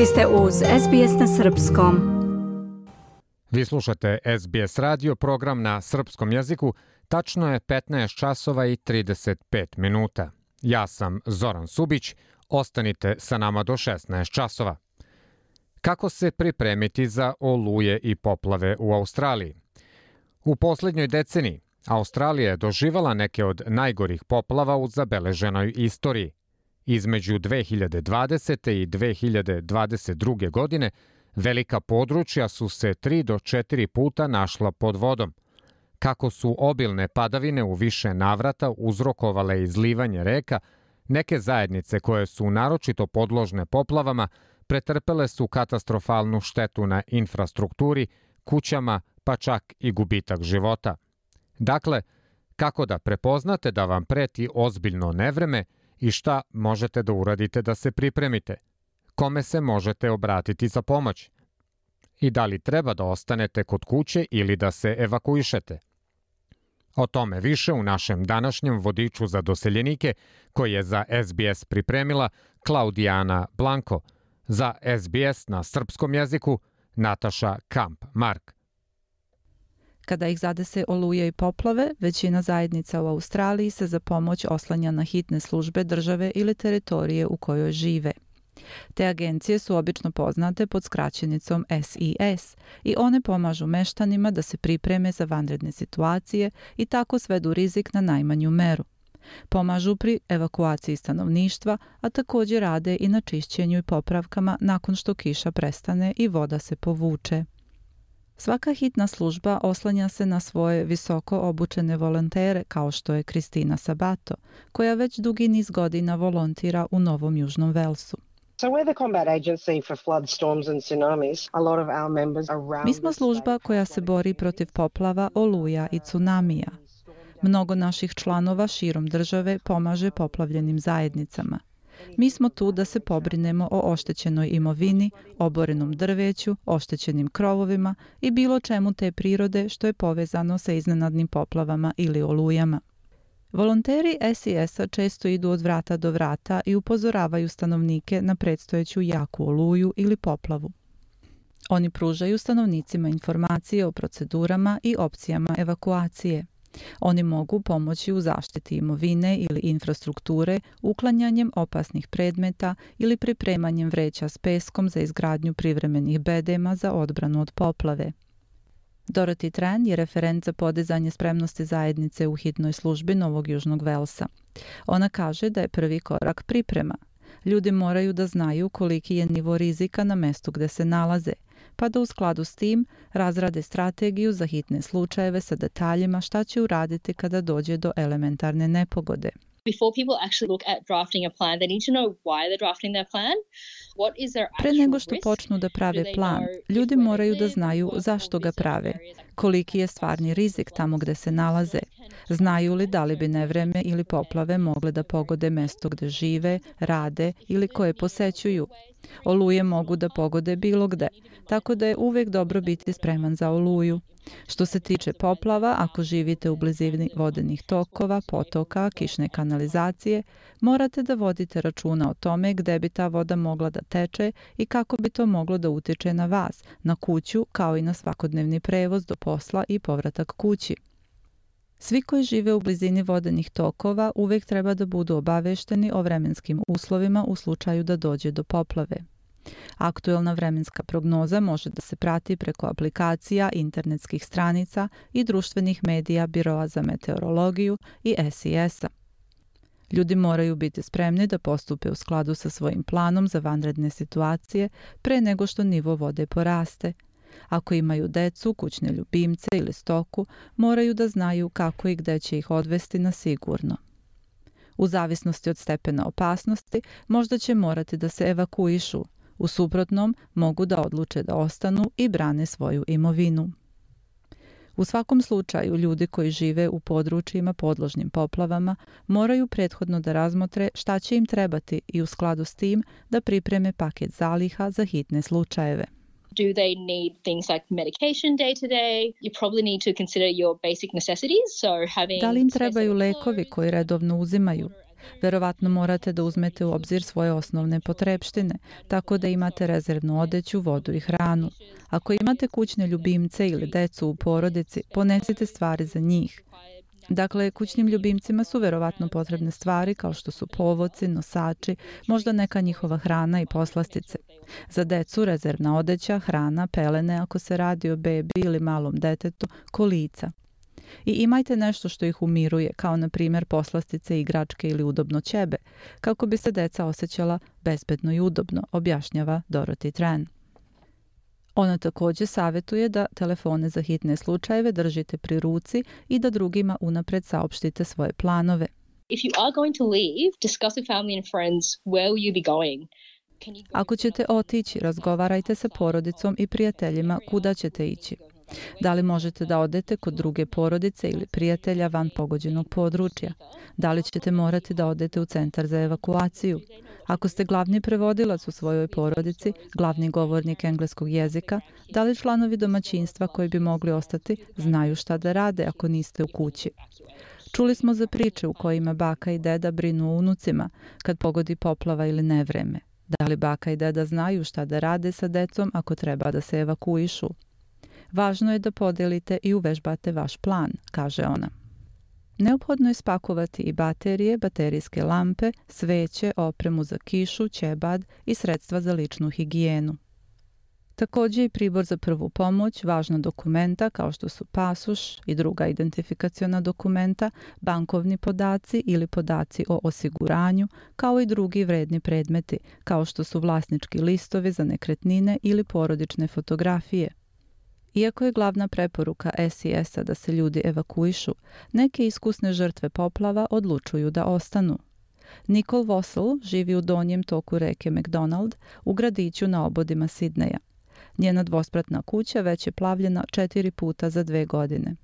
Vi ste uz SBS na Srpskom. Vi slušate SBS radio program na srpskom jeziku. Tačno je 15 časova i 35 minuta. Ja sam Zoran Subić. Ostanite sa nama do 16 časova. Kako se pripremiti za oluje i poplave u Australiji? U posljednjoj deceniji Australija je doživala neke od najgorih poplava u zabeleženoj istoriji. Između 2020. i 2022. godine velika područja su se 3 do 4 puta našla pod vodom. Kako su obilne padavine u više navrata uzrokovale izlivanje reka, neke zajednice koje su naročito podložne poplavama pretrpele su katastrofalnu štetu na infrastrukturi, kućama, pa čak i gubitak života. Dakle, kako da prepoznate da vam preti ozbiljno nevreme i šta možete da uradite da se pripremite? Kome se možete obratiti za pomoć? I da li treba da ostanete kod kuće ili da se evakuišete? O tome više u našem današnjem vodiču za doseljenike koji je za SBS pripremila Klaudijana Blanko, za SBS na srpskom jeziku Nataša Kamp-Mark. Kada ih zadese oluje i poplave, većina zajednica u Australiji se za pomoć oslanja na hitne službe države ili teritorije u kojoj žive. Te agencije su obično poznate pod skraćenicom SES i one pomažu meštanima da se pripreme za vanredne situacije i tako svedu rizik na najmanju meru. Pomažu pri evakuaciji stanovništva, a također rade i na čišćenju i popravkama nakon što kiša prestane i voda se povuče. Svaka hitna služba oslanja se na svoje visoko obučene volontere kao što je Kristina Sabato, koja već dugi niz godina volontira u Novom Južnom Velsu. Mi smo služba koja se bori protiv poplava, oluja i tsunamija. Mnogo naših članova širom države pomaže poplavljenim zajednicama. Mi smo tu da se pobrinemo o oštećenoj imovini, oborenom drveću, oštećenim krovovima i bilo čemu te prirode što je povezano sa iznenadnim poplavama ili olujama. Volonteri SIS-a često idu od vrata do vrata i upozoravaju stanovnike na predstojeću jaku oluju ili poplavu. Oni pružaju stanovnicima informacije o procedurama i opcijama evakuacije. Oni mogu pomoći u zaštiti imovine ili infrastrukture, uklanjanjem opasnih predmeta ili pripremanjem vreća s peskom za izgradnju privremenih bedema za odbranu od poplave. Dorothy Tran je referent za podizanje spremnosti zajednice u hitnoj službi Novog Južnog Velsa. Ona kaže da je prvi korak priprema. Ljudi moraju da znaju koliki je nivo rizika na mestu gde se nalaze – pa da u skladu s tim razrade strategiju za hitne slučajeve sa detaljima šta će uraditi kada dođe do elementarne nepogode. Before people actually look at drafting a plan, they need to know why they're drafting their plan. What is their Pre nego što počnu da prave plan, ljudi moraju da znaju zašto ga prave, koliki je stvarni rizik tamo gde se nalaze, znaju li da li bi nevreme ili poplave mogle da pogode mesto gde žive, rade ili koje posećuju. Oluje mogu da pogode bilo gde, tako da je uvek dobro biti spreman za oluju. Što se tiče poplava, ako živite u blizini vodenih tokova, potoka, kišne kanalizacije, morate da vodite računa o tome gde bi ta voda mogla da teče i kako bi to moglo da utiče na vas, na kuću, kao i na svakodnevni prevoz do posla i povratak kući. Svi koji žive u blizini vodenih tokova uvek treba da budu obavešteni o vremenskim uslovima u slučaju da dođe do poplave. Aktuelna vremenska prognoza može da se prati preko aplikacija, internetskih stranica i društvenih medija Biroa za meteorologiju i SIS-a. Ljudi moraju biti spremni da postupe u skladu sa svojim planom za vanredne situacije pre nego što nivo vode poraste. Ako imaju decu, kućne ljubimce ili stoku, moraju da znaju kako i gde će ih odvesti na sigurno. U zavisnosti od stepena opasnosti, možda će morati da se evakuišu, U suprotnom, mogu da odluče da ostanu i brane svoju imovinu. U svakom slučaju, ljudi koji žive u područjima podložnim poplavama moraju prethodno da razmotre šta će im trebati i u skladu s tim da pripreme paket zaliha za hitne slučajeve. Do they need things like medication day to day? You probably need to consider your basic necessities, so having Da li im trebaju lekovi koji redovno uzimaju? Verovatno morate da uzmete u obzir svoje osnovne potrebštine, tako da imate rezervnu odeću, vodu i hranu. Ako imate kućne ljubimce ili decu u porodici, ponesite stvari za njih. Dakle, kućnim ljubimcima su verovatno potrebne stvari kao što su povoci, nosači, možda neka njihova hrana i poslastice. Za decu rezervna odeća, hrana, pelene ako se radi o bebi ili malom detetu, kolica. I imajte nešto što ih umiruje, kao na primjer poslastice, igračke ili udobno ćebe, kako bi se deca osjećala bezbedno i udobno, objašnjava Dorothy Tran. Ona također savjetuje da telefone za hitne slučajeve držite pri ruci i da drugima unapred saopštite svoje planove. If you are going to leave, discuss with family and friends where will you be going. Ako ćete otići, razgovarajte sa porodicom i prijateljima kuda ćete ići. Da li možete da odete kod druge porodice ili prijatelja van pogođenog područja? Da li ćete morati da odete u centar za evakuaciju? Ako ste glavni prevodilac u svojoj porodici, glavni govornik engleskog jezika, da li članovi domaćinstva koji bi mogli ostati znaju šta da rade ako niste u kući? Čuli smo za priče u kojima baka i deda brinu o unucima kad pogodi poplava ili nevreme. Da li baka i deda znaju šta da rade sa decom ako treba da se evakuišu? Važno je da podelite i uvežbate vaš plan, kaže ona. Neophodno je spakovati i baterije, baterijske lampe, sveće, opremu za kišu, ćebad i sredstva za ličnu higijenu. Također i pribor za prvu pomoć, važna dokumenta kao što su pasuš i druga identifikaciona dokumenta, bankovni podaci ili podaci o osiguranju, kao i drugi vredni predmeti, kao što su vlasnički listovi za nekretnine ili porodične fotografije. Iako je glavna preporuka SIS-a da se ljudi evakuišu, neke iskusne žrtve poplava odlučuju da ostanu. Nicole Vossel živi u donjem toku reke McDonald u gradiću na obodima Sidneja. Njena dvospratna kuća već je plavljena četiri puta za dve godine.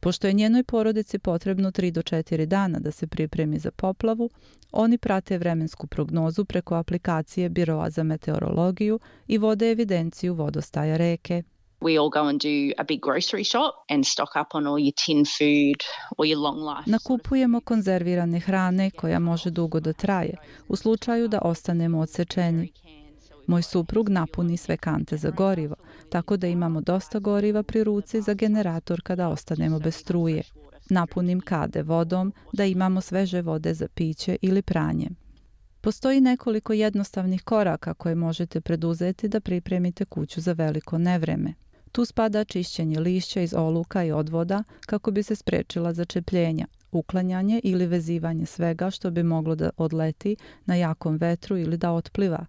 Pošto je njenoj porodici potrebno 3 do 4 dana da se pripremi za poplavu, oni prate vremensku prognozu preko aplikacije Biroa za meteorologiju i vode evidenciju vodostaja reke we all go and do a big grocery shop and stock up on all your tin food or your long life. Nakupujemo konzervirane hrane koja može dugo da traje u slučaju da ostanemo odsečeni. Moj suprug napuni sve kante za gorivo, tako da imamo dosta goriva pri ruci za generator kada ostanemo bez struje. Napunim kade vodom da imamo sveže vode za piće ili pranje. Postoji nekoliko jednostavnih koraka koje možete preduzeti da pripremite kuću za veliko nevreme. Tu spada čišćenje lišća iz oluka i odvoda kako bi se sprečila začepljenja, uklanjanje ili vezivanje svega što bi moglo da odleti na jakom vetru ili da otpliva.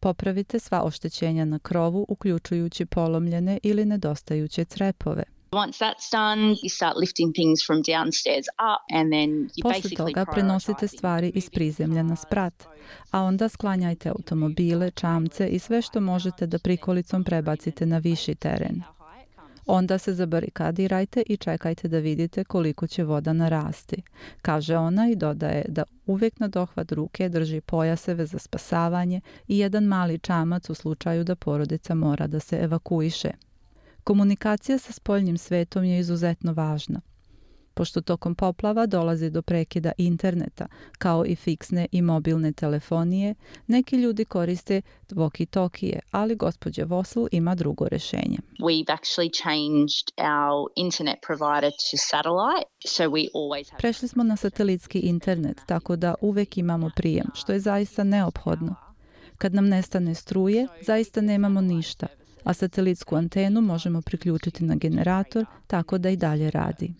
Popravite sva oštećenja na krovu, uključujući polomljene ili nedostajuće crepove. Once that's done, you start lifting things from downstairs up and then you Posle toga prenosite stvari iz prizemlja na sprat, a onda sklanjajte automobile, čamce i sve što možete da prikolicom prebacite na viši teren. Onda se zabarikadirajte i čekajte da vidite koliko će voda narasti. Kaže ona i dodaje da uvijek na dohvat ruke drži pojaseve za spasavanje i jedan mali čamac u slučaju da porodica mora da se evakuiše. Komunikacija sa spoljnim svetom je izuzetno važna. Pošto tokom poplava dolazi do prekida interneta, kao i fiksne i mobilne telefonije, neki ljudi koriste walkie-talkie, ali gospođa Vossel ima drugo rešenje. We've actually changed our internet provider to satellite, so we always have... Prešli smo na satelitski internet, tako da uvek imamo prijem, što je zaista neophodno. Kad nam nestane struje, zaista nemamo ništa a satelitsku antenu možemo priključiti na generator tako da i dalje radi.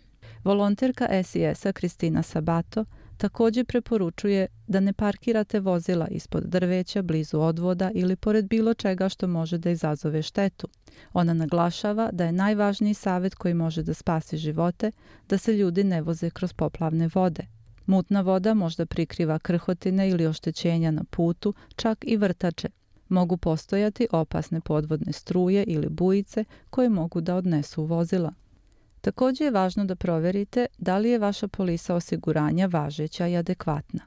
Volonterka SIS-a Kristina Sabato također preporučuje da ne parkirate vozila ispod drveća, blizu odvoda ili pored bilo čega što može da izazove štetu. Ona naglašava da je najvažniji savjet koji može da spasi živote da se ljudi ne voze kroz poplavne vode. Mutna voda možda prikriva krhotine ili oštećenja na putu, čak i vrtače, mogu postojati opasne podvodne struje ili bujice koje mogu da odnesu vozila. Također je važno da proverite da li je vaša polisa osiguranja važeća i adekvatna.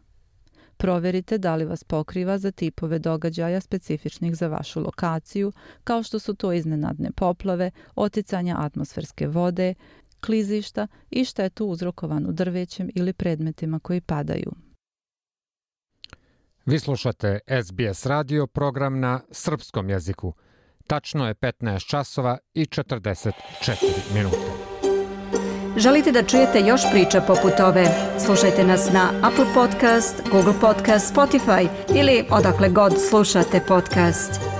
Proverite da li vas pokriva za tipove događaja specifičnih za vašu lokaciju, kao što su to iznenadne poplave, oticanja atmosferske vode, klizišta i štetu uzrokovanu drvećem ili predmetima koji padaju. Vi slušate SBS radio program na srpskom jeziku. Tačno je 15 časova i 44 minuta. Želite da čujete još priča poput ove? Slušajte nas na Apple Podcast, Google Podcast, Spotify ili odakle god slušate podcast.